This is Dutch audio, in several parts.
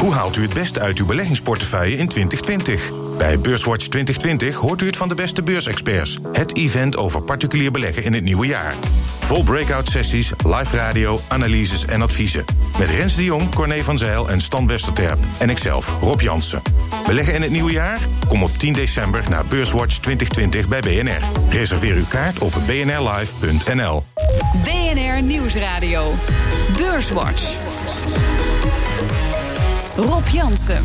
Hoe haalt u het beste uit uw beleggingsportefeuille in 2020? Bij Beurswatch 2020 hoort u het van de beste beursexperts. Het event over particulier beleggen in het nieuwe jaar. Vol breakout sessies, live radio, analyses en adviezen. Met Rens de Jong, Corné van Zijl en Stan Westerterp. En ikzelf, Rob Jansen. Beleggen in het nieuwe jaar? Kom op 10 december naar Beurswatch 2020 bij BNR. Reserveer uw kaart op bnrlive.nl. BNR Nieuwsradio. Beurswatch. Rob Jansen.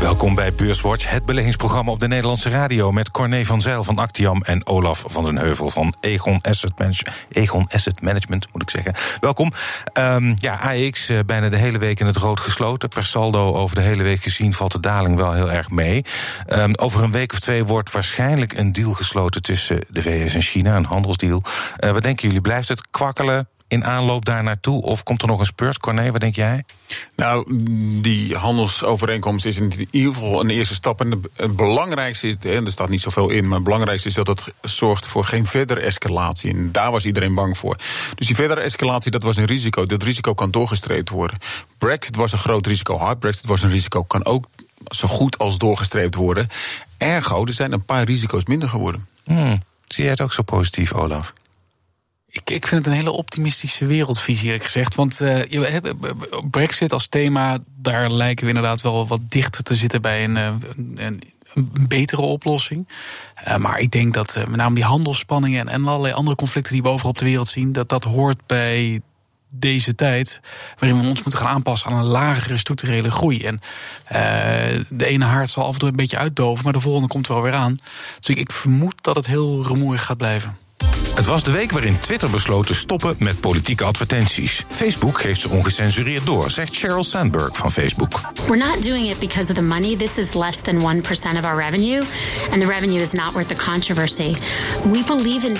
Welkom bij Beurswatch, het beleggingsprogramma op de Nederlandse radio... met Corné van Zijl van Actiam en Olaf van den Heuvel van Egon Asset, Management, Egon Asset Management, moet ik zeggen. Welkom. Um, ja, AX uh, bijna de hele week in het rood gesloten. Per saldo over de hele week gezien valt de daling wel heel erg mee. Um, over een week of twee wordt waarschijnlijk een deal gesloten... tussen de VS en China, een handelsdeal. Uh, wat denken jullie, blijft het kwakkelen in aanloop daar naartoe? Of komt er nog een spurt? Corné, wat denk jij? Nou, die handelsovereenkomst is in ieder geval een eerste stap. En het belangrijkste is, en er staat niet zoveel in, maar het belangrijkste is dat het zorgt voor geen verdere escalatie. En daar was iedereen bang voor. Dus die verdere escalatie, dat was een risico. Dat risico kan doorgestreept worden. Brexit was een groot risico. Hard Brexit was een risico. Kan ook zo goed als doorgestreept worden. Ergo, er zijn een paar risico's minder geworden. Hmm. Zie jij het ook zo positief, Olaf? Ik, ik vind het een hele optimistische wereldvisie, eerlijk gezegd. Want uh, Brexit als thema, daar lijken we inderdaad wel wat dichter te zitten bij een, een, betere oplossing. Maar ik denk dat met name die handelsspanningen en, en allerlei andere conflicten die we overal op de wereld zien, dat dat hoort bij deze tijd, waarin we ons moeten gaan aanpassen aan een lagere structurele groei. En de ene haard zal af en toe een beetje uitdoven, maar de volgende komt wel weer aan. Dus ik, ik vermoed dat het heel rumoerig gaat blijven. Het was de week waarin Twitter besloot te stoppen met politieke advertenties. Facebook geeft ze ongecensureerd door, zegt Sheryl Sandberg van Facebook. We're not doing it because of the money. This is less than 1% of our revenue, and the revenue is not worth the controversy. We believe in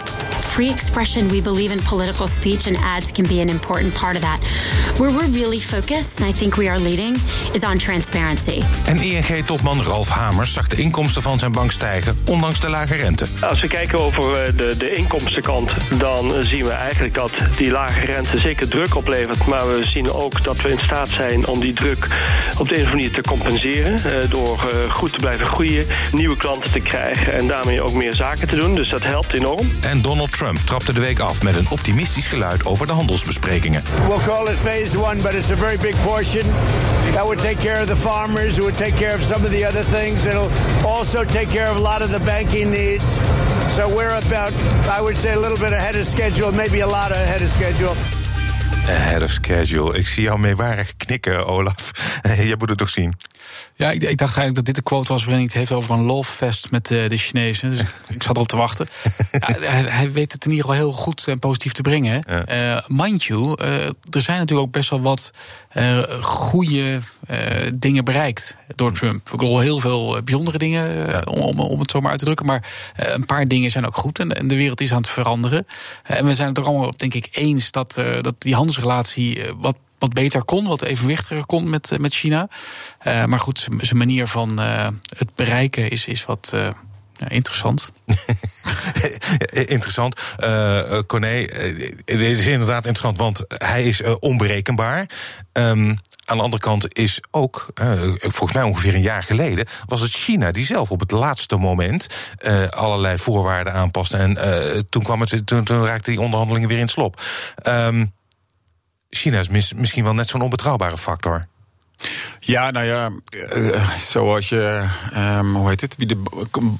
free expression, we believe in political speech, and ads can be an important part of that. Where we're really focused, and I think we are leading, is on transparency. En ING-topman Ralf Hamers zag de inkomsten van zijn bank stijgen, ondanks de lage rente. Als we kijken over de, de inkomstenkant, dan zien we eigenlijk dat die lage rente zeker druk oplevert. Maar we zien ook dat we in staat zijn om die druk op de een of andere manier te compenseren. Door goed te blijven groeien, nieuwe klanten te krijgen en daarmee ook meer zaken te doen. Dus dat helpt enorm. En Donald Trump trapte de week af met een optimistisch geluid over de handelsbesprekingen. We'll call it phase one, but it's a very big portion. That would take care of the farmers, it would take care of some of the other things. It'll also take care of a lot of the banking needs. So we're about, I would say, a little bit ahead of schedule, maybe a lot ahead of schedule. Ahead of schedule. Ik zie jou meewarig knikken, Olaf. Je moet het toch zien. Ja, ik, ik, dacht eigenlijk dat dit de quote was waarin hij het heeft over een love fest met uh, de Chinezen. Dus ik zat erop te wachten. Ja, hij, hij, weet het in ieder geval heel goed en positief te brengen. Ja. Uh, mind you, uh, er zijn natuurlijk ook best wel wat goede dingen bereikt door Trump. Ik bedoel, heel veel bijzondere dingen, ja. om, om het zo maar uit te drukken. Maar een paar dingen zijn ook goed en, en, de wereld is aan het veranderen. en we zijn het er allemaal, denk ik, eens dat, dat die handelsrelatie wat wat beter kon, wat evenwichtiger kon met, met China. Uh, maar goed, zijn manier van het bereiken is, is wat ja, interessant. interessant. Uh, Corné, het is inderdaad interessant, want hij is onberekenbaar. Um, aan de andere kant is ook, volgens mij ongeveer een jaar geleden, was het China die zelf op het laatste moment allerlei voorwaarden aanpaste. En toen, kwam het, toen, toen raakte die onderhandelingen weer in slop. Um, China is mis, misschien wel net zo'n onbetrouwbare factor. Ja, nou ja, uh, zoals je, um, hoe heet het? Wie de,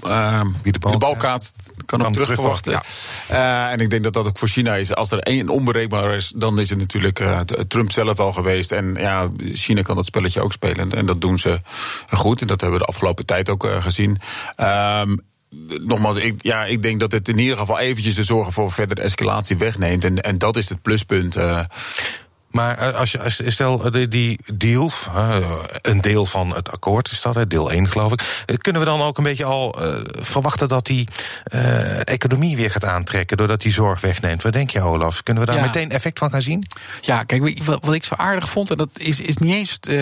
uh, Wie de, bal, de bal kaatst, kan, kan ook terugverwachten. Ja. Uh, en ik denk dat dat ook voor China is. Als er één onberekenbaar is, dan is het natuurlijk Trump zelf al geweest. En ja, China kan dat spelletje ook spelen. En dat doen ze goed. En dat hebben we de afgelopen tijd ook gezien. Um, nogmaals, ik, ja, ik denk dat het in ieder geval eventjes de zorgen voor verdere escalatie wegneemt. En, en dat is het pluspunt. Uh. Maar als je, als, stel, die deal, een deel van het akkoord is dat, deel 1 geloof ik. Kunnen we dan ook een beetje al verwachten dat die uh, economie weer gaat aantrekken, doordat die zorg wegneemt? Wat denk je, Olaf? Kunnen we daar ja. meteen effect van gaan zien? Ja, kijk, wat, ik zo aardig vond, en dat is, is niet eens uh,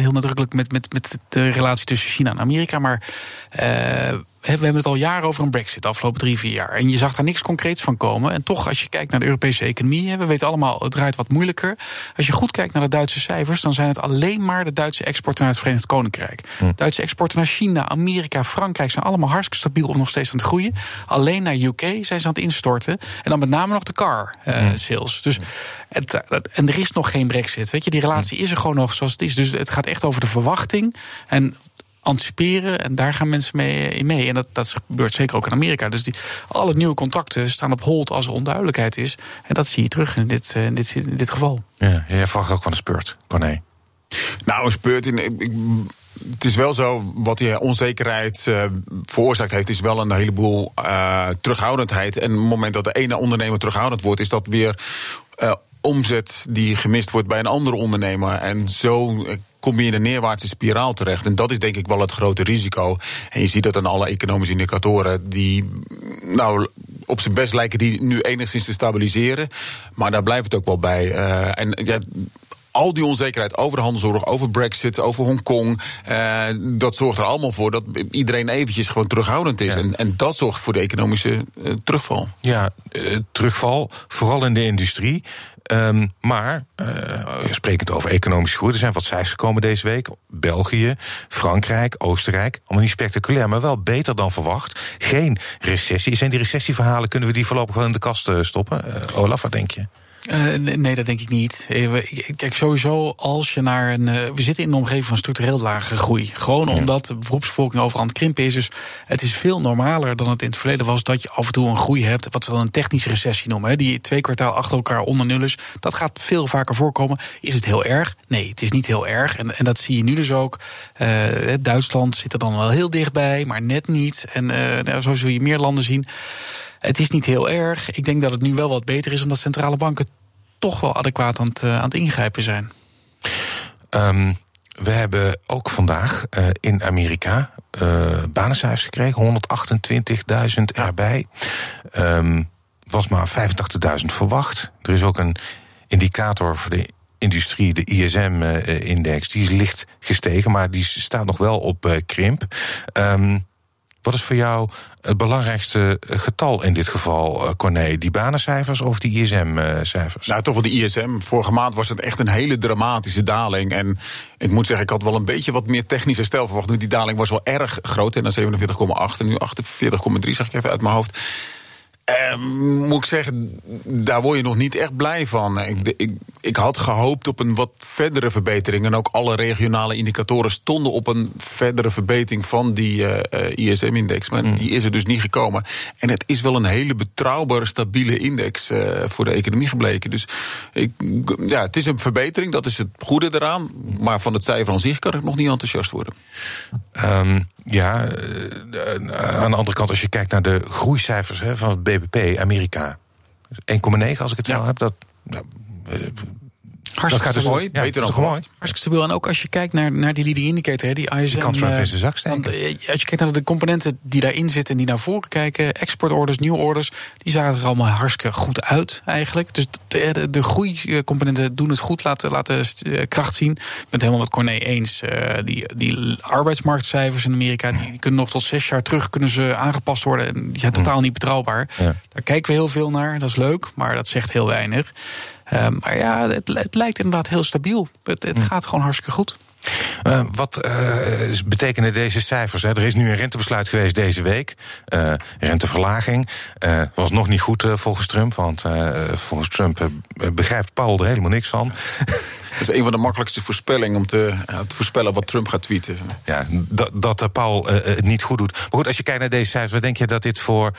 heel nadrukkelijk met, met, met de relatie tussen China en Amerika, maar we hebben het al jaren over een brexit, de afgelopen drie, vier jaar. En je zag daar niks concreets van komen. En toch, als je kijkt naar de Europese economie, we weten allemaal, het draait wat moeilijker. Als je goed kijkt naar de Duitse cijfers, dan zijn het alleen maar de Duitse exporten naar het Verenigd Koninkrijk. Hm. Duitse exporten naar China, Amerika, Frankrijk zijn allemaal hartstikke stabiel of nog steeds aan het groeien. Alleen naar UK zijn ze aan het instorten. En dan met name nog de car uh, sales. Dus het, en er is nog geen brexit. Weet je, die relatie is er gewoon nog zoals het is. Dus het gaat echt over de verwachting. En anticiperen. En daar gaan mensen mee in mee. En dat, dat gebeurt zeker ook in Amerika. Dus die, alle nieuwe contacten staan op hold als er onduidelijkheid is. En dat zie je terug in dit, in dit, in dit geval. Ja, jij verwacht ook van een speurt, nee. Nou, een speurt in. Ik, het is wel zo, wat die onzekerheid uh, veroorzaakt heeft, is wel een heleboel uh, terughoudendheid. En op het moment dat de ene ondernemer terughoudend wordt, is dat weer uh, omzet die gemist wordt bij een andere ondernemer. En zo kom je in een neerwaartse spiraal terecht. En dat is denk ik wel het grote risico. En je ziet dat aan alle economische indicatoren die nou op zijn best lijken die nu enigszins te stabiliseren. Maar daar blijft het ook wel bij. Uh, en ja, al die onzekerheid over de handelsoorlog, over Brexit, over Hongkong. Uh, dat zorgt er allemaal voor dat iedereen eventjes gewoon terughoudend is. En, en dat zorgt voor de economische uh, terugval. Ja, uh, terugval, vooral in de industrie. Um, maar, uh, sprekend over economische groei, er zijn wat cijfers gekomen deze week. België, Frankrijk, Oostenrijk. Allemaal niet spectaculair, maar wel beter dan verwacht. Geen recessie. Zijn die recessieverhalen, kunnen we die voorlopig wel in de kast stoppen? Uh, Olaf, wat denk je? Uh, nee, dat denk ik niet. Kijk, sowieso als je naar een. Uh, we zitten in een omgeving van structureel lage groei. Gewoon omdat de beroepsbevolking overal aan het krimpen is. Dus het is veel normaler dan het in het verleden was dat je af en toe een groei hebt. Wat we dan een technische recessie noemen. Hè, die twee kwartaal achter elkaar onder nul is. Dat gaat veel vaker voorkomen. Is het heel erg? Nee, het is niet heel erg. En, en dat zie je nu dus ook. Uh, Duitsland zit er dan wel heel dichtbij, maar net niet. En nou, zo zul je meer landen zien. Het is niet heel erg. Ik denk dat het nu wel wat beter is, omdat centrale banken toch wel adequaat aan het, aan het ingrijpen zijn. Um, we hebben ook vandaag uh, in Amerika uh, banencijfers gekregen, 128.000 erbij. Um, was maar 85.000 verwacht. Er is ook een indicator voor de industrie, de ISM-index, die is licht gestegen, maar die staat nog wel op krimp. Um, wat is voor jou het belangrijkste getal in dit geval, eh, Corné? Die banencijfers of die ISM-cijfers? Nou, toch wel de ISM. Vorige maand was het echt een hele dramatische daling. En ik moet zeggen, ik had wel een beetje wat meer technische stel verwacht. Die daling was wel erg groot. En dan 47,8 en nu 48,3 zeg ik even uit mijn hoofd. Uh, moet ik zeggen, daar word je nog niet echt blij van. Ik, ik, ik, had gehoopt op een wat verdere verbetering. En ook alle regionale indicatoren stonden op een verdere verbetering van die uh, eh, eh, ISM-index. Maar mm. die is er dus niet gekomen. En het is wel een hele betrouwbare, stabiele index uh, voor de economie gebleken. Dus ik, ja, het is een verbetering, dat is het goede eraan. Maar van het cijfer aan zich kan ik nog niet enthousiast worden. Um, ja, aan de andere kant, als je kijkt naar de groeicijfers hè, van het BBP, Amerika. 1,9 als ik het wel heb, dat. Nou, Hartstikke dat gaat dus mooi, ja, beter dan verwacht. Hartstikke stabiel. En ook als je kijkt naar, naar die leading indicator, hè, die ISM. Die kan in zijn zak steken. Dan, als je kijkt naar de componenten die daarin zitten en die naar voren kijken, exportorders, nieuwe orders, die zagen er allemaal hartstikke goed uit eigenlijk. Dus de, de, de groeicomponenten doen het goed, laten, laten kracht zien. Ik ben het helemaal met Corné eens. Uh, die, die arbeidsmarktcijfers in Amerika, die, die, kunnen nog tot zes jaar terug kunnen ze aangepast worden. En die zijn totaal niet betrouwbaar. Ja. Daar kijken we heel veel naar. Dat is leuk, maar dat zegt heel weinig. Uh, maar ja, het, het, lijkt inderdaad heel stabiel. Het, het gaat gewoon hartstikke goed. Uh, wat uh, betekenen deze cijfers? Hè? Er is nu een rentebesluit geweest deze week. Uh, renteverlaging. was nog niet goed volgens Trump. Want volgens Trump begrijpt Paul er helemaal niks van. Dat is een van de makkelijkste voorspellingen om te, te voorspellen wat Trump gaat tweeten. Ja, dat, dat Paul het niet goed doet. Maar goed, als je kijkt naar deze cijfers, wat denk je dat dit voor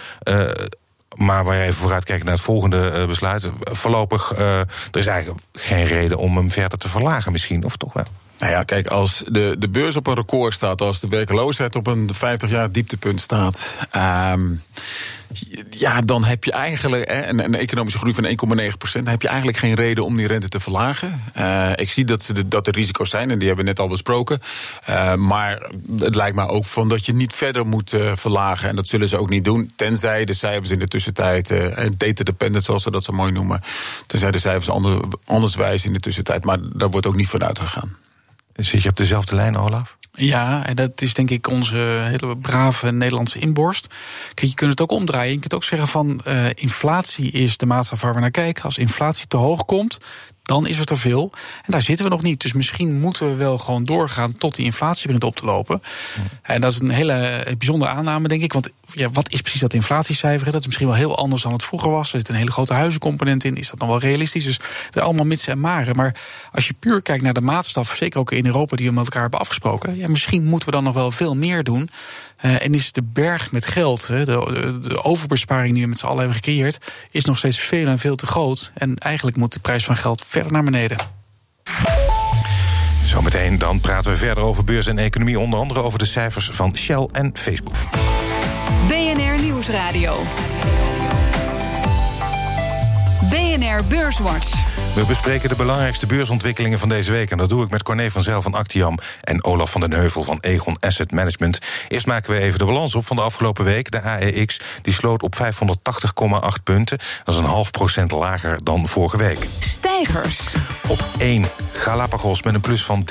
maar waar even vooruit kijkt naar het volgende uh, besluit. Voorlopig, uh, er is eigenlijk geen reden om hem verder te verlagen misschien, of toch wel? Nou ja, kijk, als de, de beurs op een record staat, als de werkloosheid op een 50 jaar dieptepunt staat. Um, ja, dan heb je eigenlijk hè, een, economische groei van 1,9% heb je eigenlijk geen reden om die rente te verlagen. Uh, ik zie dat, ze de, dat er risico's zijn en die hebben we net al besproken. Uh, maar het lijkt mij ook van dat je niet verder moet uh, verlagen. En dat zullen ze ook niet doen. Tenzij de cijfers in de tussentijd, data dependent zoals ze dat zo mooi noemen. Tenzij de cijfers anders wijzen in de tussentijd. Maar daar wordt ook niet van uitgegaan. Zit je op dezelfde lijn, Olaf? Ja, en dat is denk ik onze hele brave Nederlandse inborst. Kijk, je kunt het ook omdraaien. Je kunt ook zeggen van uh, inflatie is de maatstaf waar we naar kijken. Als inflatie te hoog komt, dan is er te veel. En daar zitten we nog niet. Dus misschien moeten we wel gewoon doorgaan tot die inflatie begint op te lopen. En dat is een hele bijzondere aanname, denk ik. Want ja, wat is precies dat inflatiecijfer? Dat is misschien wel heel anders dan het vroeger was. Er zit een hele grote huizencomponent in. Is dat dan wel realistisch? Dus er zijn allemaal mitsen en maren. Maar als je puur kijkt naar de maatstaf, zeker ook in Europa die we met elkaar hebben afgesproken. Ja, misschien moeten we dan nog wel veel meer doen. Uh, en is de berg met geld, de, de, overbesparing die we met z'n allen hebben gecreëerd, is nog steeds veel en veel te groot. En eigenlijk moet de prijs van geld verder naar beneden. Zometeen dan praten we verder over beurs en economie, onder andere over de cijfers van Shell en Facebook. BNR Nieuwsradio. BNR Beurswatch. We bespreken de belangrijkste beursontwikkelingen van deze week. En dat doe ik met Corné van Zijl van Actiam en Olaf van den Heuvel van Egon Asset Management. Eerst maken we even de balans op van de afgelopen week. De AEX die sloot op 580,8 punten. Dat is een half procent lager dan vorige week. Stijgers. Op 1 Galapagos met een plus van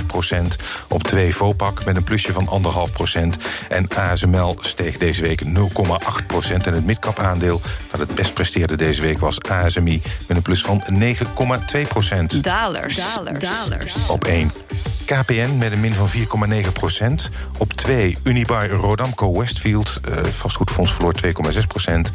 13,5 procent. Op 2 Vopak met een plusje van 1,5 procent. En ASML steeg deze week 0,8 procent. En het midcap aandeel dat het best presteerde deze week was ASMI met een plus van 9,2 procent. Dalers. Dalers. Dalers. Op 1. KPN met een min van 4,9 procent. Op 2 Unibail Rodamco Westfield, uh, vastgoedfonds verloor 2,6 procent.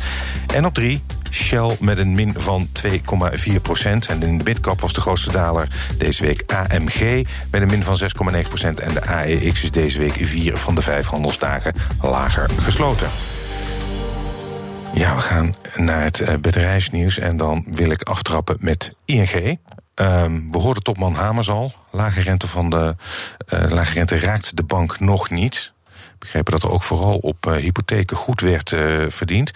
En op 3 Shell met een min van 2,4 procent. En in de midcap was de grootste daler deze week AMG met een min van 6,9 procent. En de AEX is deze week vier van de vijf handelsdagen lager gesloten. Ja, we gaan naar het uh, bedrijfsnieuws en dan wil ik aftrappen met ING. Um, we hoorden topman Hamers al. Lage rente, van de, uh, lage rente raakt de bank nog niet. Begrepen dat er ook vooral op uh, hypotheken goed werd verdiend.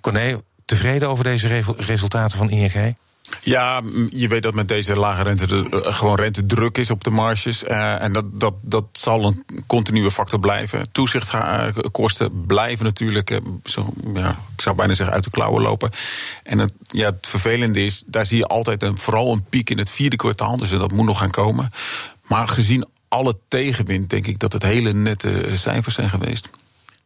Corné, tevreden over deze resultaten van ING? Ja, je weet dat met deze lage rente er eh, gewoon rentedruk is op de marges. Uh, en dat, dat, dat zal een continue factor blijven. Toezichtkosten blijven natuurlijk, uh, zo, ja, ik zou bijna zeggen, uit de klauwen lopen. En het, ja, het vervelende is, daar zie je altijd een, vooral een piek in het vierde kwartaal. Dus dat moet nog gaan komen. Maar gezien alle tegenwind, denk ik dat het hele nette cijfers zijn geweest.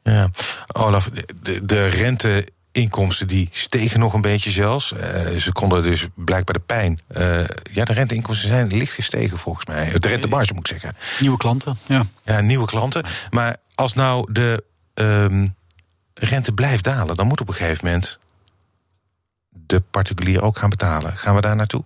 Ja, Olaf, de, de rente inkomsten die stegen nog een beetje zelfs. Uh, ze konden dus blijkbaar de pijn. Uh, ja, de renteinkomsten zijn licht gestegen volgens mij. De rentemarge moet ik zeggen. Nieuwe klanten, ja. Ja, nieuwe klanten. Maar als nou de um, rente blijft dalen, dan moet op een gegeven moment de particulier ook gaan betalen. Gaan we daar naartoe?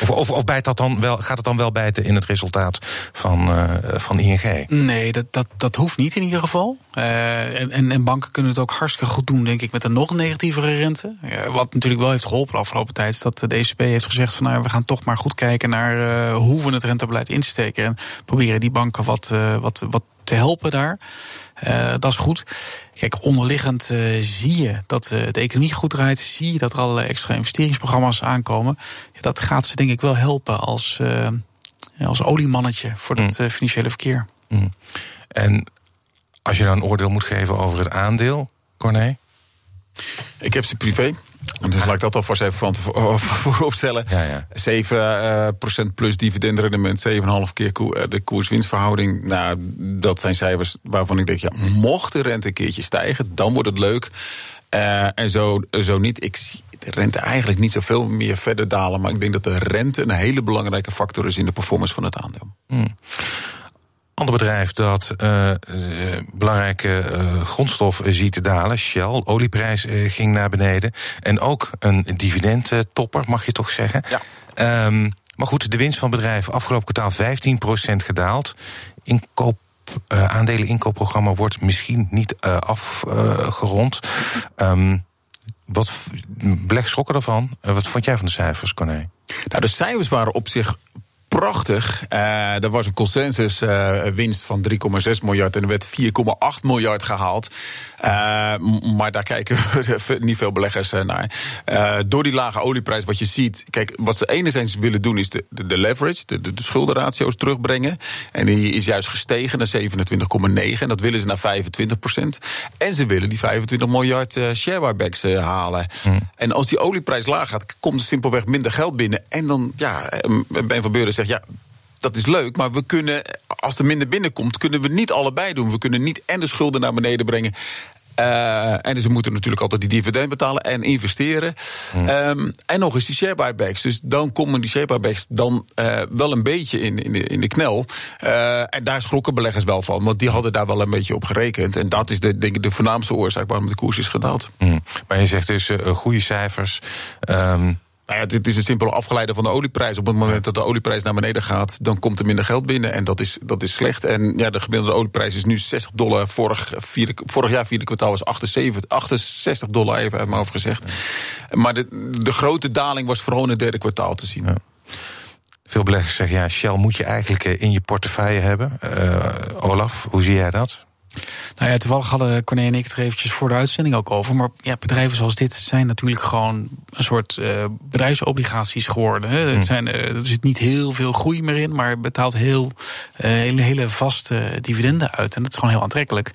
Of, of, of bijt dat dan wel, gaat het dan wel bijten in het resultaat van, uh, van ING? Nee, dat, dat, dat hoeft niet in ieder geval. Uh, en, en banken kunnen het ook hartstikke goed doen, denk ik, met een nog negatievere rente. Wat natuurlijk wel heeft geholpen de afgelopen tijd, is dat de ECB heeft gezegd van nou, we gaan toch maar goed kijken naar hoe we het rentebeleid insteken. En proberen die banken wat, wat, wat te helpen daar. Uh, dat is goed. Kijk, onderliggend uh, zie je dat uh, de economie goed draait. Zie je dat er allerlei extra investeringsprogramma's aankomen. Ja, dat gaat ze denk ik wel helpen als, als oliemannetje voor het mm. financiële verkeer. Mm. En als je dan een oordeel moet geven over het aandeel, Corné? Ik heb ze privé. Dus laat ik dat alvast even van voorop stellen. Ja, ja. 7 uh, procent plus dividendrendement, 7,5 keer koer, de koers-winstverhouding. Nou, dat zijn cijfers waarvan ik denk, ja, mocht de rente een keertje stijgen, dan wordt het leuk. Uh, en zo, zo niet. Ik zie de rente eigenlijk niet zoveel meer verder dalen. Maar ik denk dat de rente een hele belangrijke factor is in de performance van het aandeel. Hmm ander bedrijf dat uh, belangrijke uh, grondstof ziet dalen, Shell, olieprijs uh, ging naar beneden. En ook een dividendtopper, mag je toch zeggen. Ja. Um, maar goed, de winst van het bedrijf afgelopen kwartaal 15% gedaald. Inkoop. aandelen inkoopprogramma wordt misschien niet afgerond. Um, wat beleg schrokken ervan? wat vond jij van de cijfers, Corné? Nou, de cijfers waren op zich prachtig. Uh, er was een consensus uh, winst van 3,6 miljard en er werd 4,8 miljard gehaald. Uh, maar daar kijken niet veel beleggers naar. door die lage olieprijs, wat je ziet. Kijk, wat ze enerzijds willen doen, is de, de, leverage, de, de, de, schuldenratio's terugbrengen. En die is juist gestegen naar 27,9. En dat willen ze naar 25 procent. En ze willen die 25 miljard share buybacks halen. Hmm. En als die olieprijs laag gaat, komt er simpelweg minder geld binnen. En dan, ja, Ben van Beuren zegt ja, dat is leuk, maar we kunnen als er minder binnenkomt, kunnen we niet allebei doen. We kunnen niet en de schulden naar beneden brengen uh, en ze moeten natuurlijk altijd die dividend betalen en investeren. Hmm. Um, en nog eens die share buybacks. Dus dan komen die share buybacks dan uh, wel een beetje in, in, de, in de knel. Uh, en daar schrokken beleggers wel van, want die hadden daar wel een beetje op gerekend. En dat is de, denk ik de voornaamste oorzaak waarom de koers is gedaald. Mm. Maar je zegt dus goede cijfers. Um nou ja, dit is een simpele afgeleide van de olieprijs. Op het moment dat de olieprijs naar beneden gaat, dan komt er minder geld binnen. En dat is, dat is slecht. En ja, de gemiddelde olieprijs is nu 60 dollar. Vorig, vierde, vorig jaar, vierde kwartaal, was 78, 68 dollar, even uit mijn hoofd gezegd. Maar de, de grote daling was vooral in het derde kwartaal te zien. Veel beleggers zeggen, ja, Shell moet je eigenlijk eh, in je portefeuille hebben. Uh, Olaf, hoe zie jij dat? Nou ja, toevallig hadden Corné en ik het er eventjes voor de uitzending ook over. Maar ja, bedrijven zoals dit zijn natuurlijk gewoon een soort uh, bedrijfsobligaties geworden. Hè. Hmm. Zijn, uh, er zit niet heel veel groei meer in, maar betaalt heel, uh, hele, hele vaste dividenden uit. En dat is gewoon heel aantrekkelijk.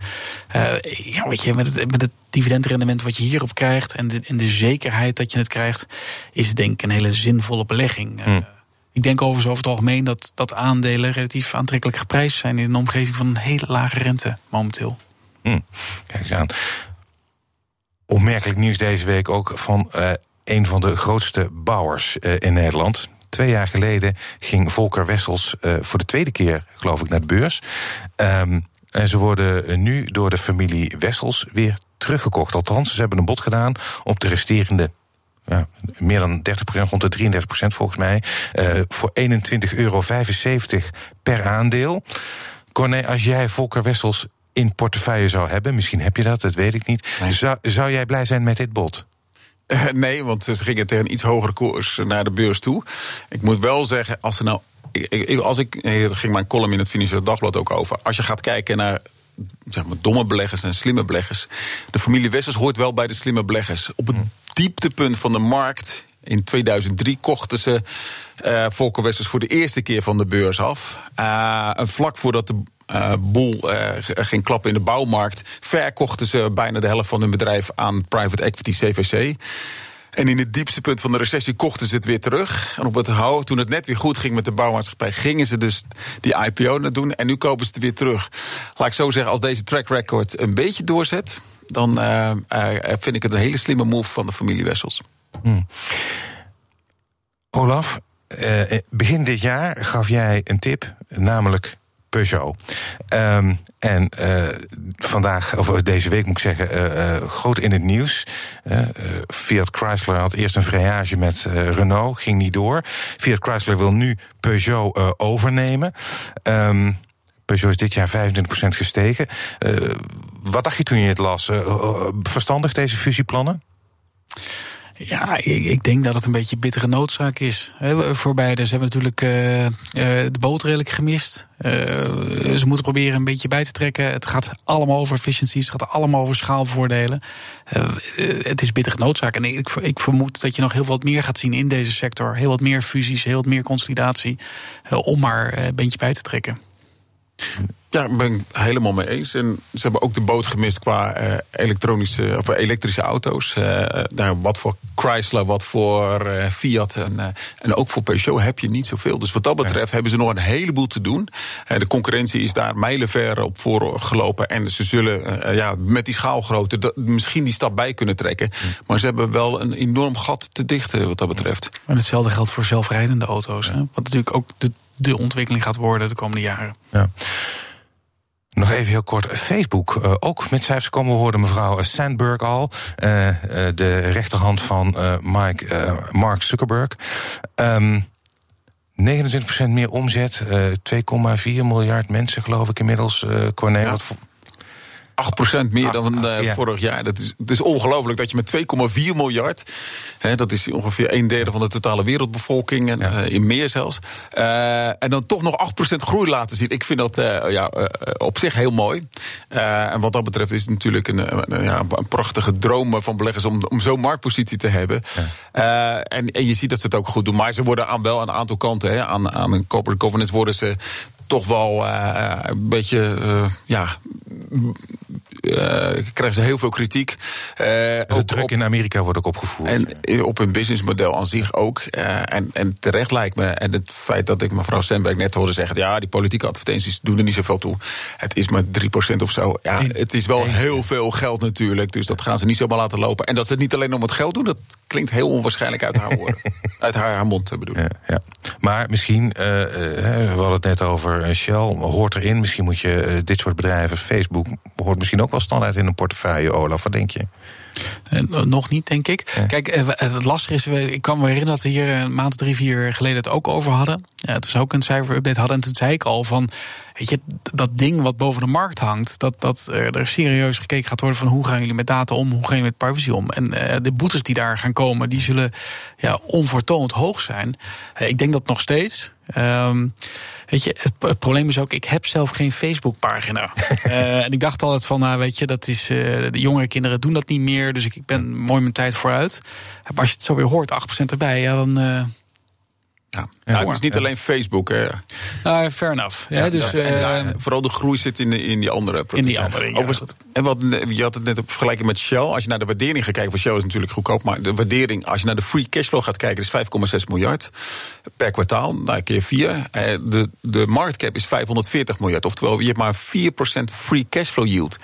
ja, weet je, met het, met het dividendrendement wat je hierop krijgt en de, en de zekerheid dat je het krijgt, is het denk ik een hele zinvolle belegging. Hmm. Ik denk overigens over het algemeen dat, dat aandelen relatief aantrekkelijk geprijsd zijn in een omgeving van een hele lage rente momenteel. Hmm. Kijk eens aan. Opmerkelijk nieuws deze week ook van uh, een van de grootste bouwers uh, in Nederland. Twee jaar geleden ging Volker Wessels uh, voor de tweede keer, geloof ik, naar de beurs. Um, en ze worden nu door de familie Wessels weer teruggekocht. Althans, ze hebben een bod gedaan op de resterende ja, meer dan 30% rond de 33 procent volgens mij. Uh, voor 21,75 euro per aandeel. Corné, als jij Volker Wessels in portefeuille zou hebben, misschien heb je dat, dat weet ik niet. Zou, zou jij blij zijn met dit bod? Uh, nee, want ze gingen tegen een iets hogere koers naar de beurs toe. Ik moet wel zeggen, als er nou. Ik, als ik, ging mijn column in het Financiële Dagblad ook over. Als je gaat kijken naar zeg maar, domme beleggers en slimme beleggers. De familie Wessels hoort wel bij de slimme beleggers. Op het hm. Dieptepunt van de markt in 2003 kochten ze uh, Volker Wessels voor de eerste keer van de beurs af. Uh, vlak voordat de uh, boel ging klappen in de bouwmarkt, verkochten ze bijna de helft van hun bedrijf aan private equity CVC. En in het diepste punt van de recessie kochten ze het weer terug. En op het houden, toen het net weer goed ging met de bouwmaatschappij, gingen ze dus die IPO doen. En nu kopen ze het weer terug. Laat ik zo zeggen, als deze track record een beetje doorzet, dan uh, vind ik het een hele slimme move van de familie Wessels. Hmm. Olaf, begin dit jaar gaf jij een tip, namelijk Peugeot. Um, en vandaag, of deze week moet ik zeggen, groot in het nieuws. Fiat Chrysler had eerst een vrijage met Renault, ging niet door. Fiat Chrysler wil nu Peugeot overnemen. Um, Peugeot is dit jaar 25% gestegen. wat dacht je toen je het las? verstandig deze fusieplannen? Ja, ik, denk dat het een beetje bittere noodzaak is voor beide. Ze hebben natuurlijk de boot redelijk gemist. Ze moeten proberen een beetje bij te trekken. Het gaat allemaal over efficiënties, het gaat allemaal over schaalvoordelen. Het is bittere noodzaak. En ik, ik, vermoed dat je nog heel wat meer gaat zien in deze sector. Heel wat meer fusies, heel wat meer consolidatie. om maar een beetje bij te trekken. Ja, ik ben het helemaal mee eens. En ze hebben ook de boot gemist qua uh, elektronische of elektrische auto's. Uh, nou, wat voor Chrysler, wat voor uh, Fiat en, en ook voor Peugeot heb je niet zoveel. Dus wat dat betreft hebben ze nog een heleboel te doen. de concurrentie is daar mijlenver op voorgelopen. En ze zullen ja, met die schaalgrootte misschien die stap bij kunnen trekken. Maar ze hebben wel een enorm gat te dichten wat dat betreft. En hetzelfde geldt voor zelfrijdende auto's. Hè? Wat natuurlijk ook de, de ontwikkeling gaat worden de komende jaren. Ja. Nog even heel kort. Facebook, uh, ook met cijfers komen. We hoorden mevrouw Sandberg al. Uh, de rechterhand van Mike, Mark Zuckerberg. Um, ehm, 29% meer omzet. 2,4 miljard mensen, geloof ik inmiddels. Cornel, ja. 8% meer dan uh, vorig jaar. Dat is, het is ongelooflijk dat je met 2,4 miljard, hè, dat is ongeveer een derde van de totale wereldbevolking, en, ja. uh, in meer zelfs, uh, en dan toch nog 8% groei laten zien. Ik vind dat ja, op zich heel mooi. en wat dat betreft is het natuurlijk een, een, ja, een prachtige droom van beleggers om, om zo'n marktpositie te hebben. Ja. en, en je ziet dat ze het ook goed doen. Maar ze worden aan wel een aantal kanten, hè, aan, aan een corporate governance worden ze toch wel uh, een beetje uh, ja, krijgen ze heel veel kritiek. de druk in Amerika wordt ook opgevoerd. En op hun businessmodel aan zich ook. en, en terecht lijkt me, en het feit dat ik mevrouw Sandberg net hoorde zeggen... ja, die politieke advertenties doen er niet zoveel toe. Het is maar 3% of zo. Ja, het is wel heel veel geld natuurlijk. Dus dat gaan ze niet zomaar laten lopen. En dat ze het niet alleen om het geld doen, dat klinkt heel onwaarschijnlijk uit haar woorden. uit haar, haar mond, bedoel ja, ja. Maar misschien, we hadden het net over Shell, hoort erin. Misschien moet je dit soort bedrijven, Facebook, hoort misschien ook wel standaard in een portefeuille, Olaf. Wat denk je? nog niet, denk ik. Kijk, het lastige is, ik kan me herinneren dat we hier een maand, drie, vier geleden het ook over hadden. Ja, toen ze ook een cijferupdate hadden. En toen zei ik al van, weet je, dat ding wat boven de markt hangt, dat, dat er serieus gekeken gaat worden van hoe gaan jullie met data om, hoe gaan jullie met privacy om. En uh, de boetes die daar gaan komen, die zullen ja, onvoortoond hoog zijn. Uh, ik denk dat nog steeds. Um, weet je, het, het, probleem is ook, ik heb zelf geen Facebook-pagina. uh, en ik dacht altijd van, nou weet je, dat is, de jongere kinderen doen dat niet meer, dus ik, ik ben mooi mijn tijd vooruit. Maar als je het zo weer hoort, 8% erbij, ja, dan ja. ja het is niet alleen Facebook. Hè. Uh, fair enough. Ja, dus, uh, vooral de groei zit in, in die andere producten. In die andere, Overigens, En wat, je had het net op vergelijking met Shell. Als je naar de waardering gaat kijken, voor Shell is natuurlijk goedkoop. Maar de waardering, als je naar de free cashflow gaat kijken, is 5,6 miljard per kwartaal. Nou, keer 4. Eh, de, de market cap is 540 miljard. Oftewel, je hebt maar 4% free cashflow yield.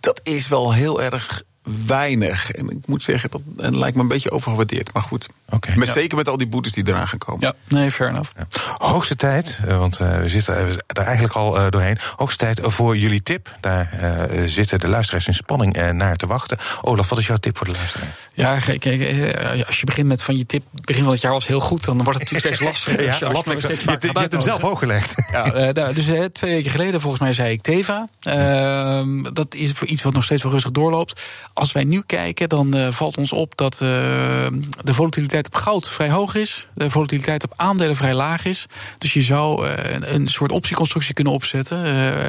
Dat is wel heel erg weinig. En ik moet zeggen, dat, dat lijkt me een beetje overgewaardeerd. Maar goed, okay, met, zeker met al die boetes die eraan gaan komen. Ja, nee, fair enough. Ja. Hoogste tijd, eh, want uh, we zitten er eigenlijk al uh, doorheen. Hoogste tijd voor jullie tip. Daar uh, zitten de luisteraars in spanning naar te wachten. Olaf, wat is jouw tip voor de luisteraar? Ja, kijk, als je begint met van je tip, begin van het jaar was heel goed, dan wordt het natuurlijk steeds lastiger. ja, als je, steeds je, je, hebt hem zelf hoog gelegd. Ja, dus twee weken geleden, volgens mij, zei ik Teva. Ehm, dat is voor iets wat nog steeds wel rustig doorloopt als wij nu kijken, dan uh, valt ons op dat uh, de volatiliteit op goud vrij hoog is. De volatiliteit op aandelen vrij laag is. Dus je zou uh, een soort optieconstructie kunnen opzetten.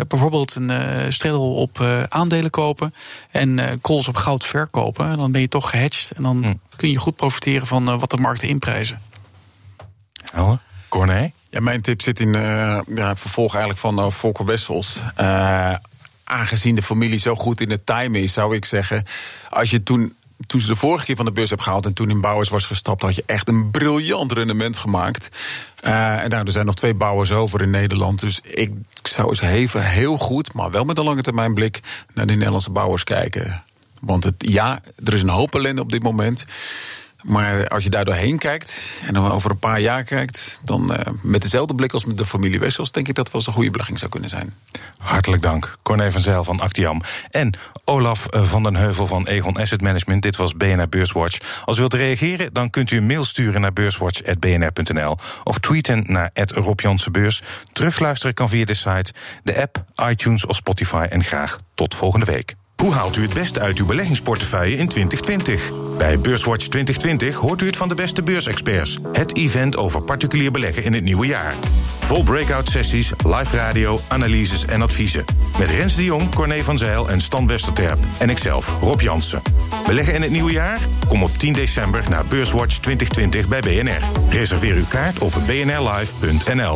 bijvoorbeeld een straddle op aandelen kopen en calls op goud verkopen. Dan ben je toch gehedged en dan hm. kun je goed profiteren van wat de markten inprijzen. Oh, Corné? Ja, mijn tip zit in ja, het vervolg eigenlijk van uh, Volker Wessels aangezien de familie zo goed in het time is, zou ik zeggen. Als je toen toen ze de vorige keer van de bus hebben gehaald en toen in Bouwers was gestapt, had je echt een briljant rendement gemaakt. Uh, en nou, er zijn nog twee bouwers over in Nederland. Dus ik zou eens even heel goed, maar wel met een lange termijn blik, naar de Nederlandse bouwers kijken. Want het, ja, er is een hoop ellende op dit moment. Maar als je daar doorheen kijkt en dan over een paar jaar kijkt, dan uh, met dezelfde blik als met de familie Wessels, denk ik dat wel eens een goede belegging zou kunnen zijn. Hartelijk dank, Corné van Zijl van Actiam en Olaf eh, van den Heuvel van Egon Asset Management. Dit was BNR Beurswatch. Als u wilt reageren, dan kunt u een mail sturen naar beurswatch.bnr.nl of tweeten naar Rob. Terugluisteren kan via de site, de app, iTunes of Spotify. En graag tot volgende week. Hoe haalt u het beste uit uw beleggingsportefeuille in 2020? Bij Beurswatch 2020 hoort u het van de beste beursexperts. Het event over particulier beleggen in het nieuwe jaar. Vol breakout sessies, live radio, analyses en adviezen. Met Rens de Jong, Corné van Zijl en Stan Westerterp. En ikzelf, Rob Jansen. Beleggen in het nieuwe jaar? Kom op 10 december naar Beurswatch 2020 bij BNR. Reserveer uw kaart op bnrlive.nl.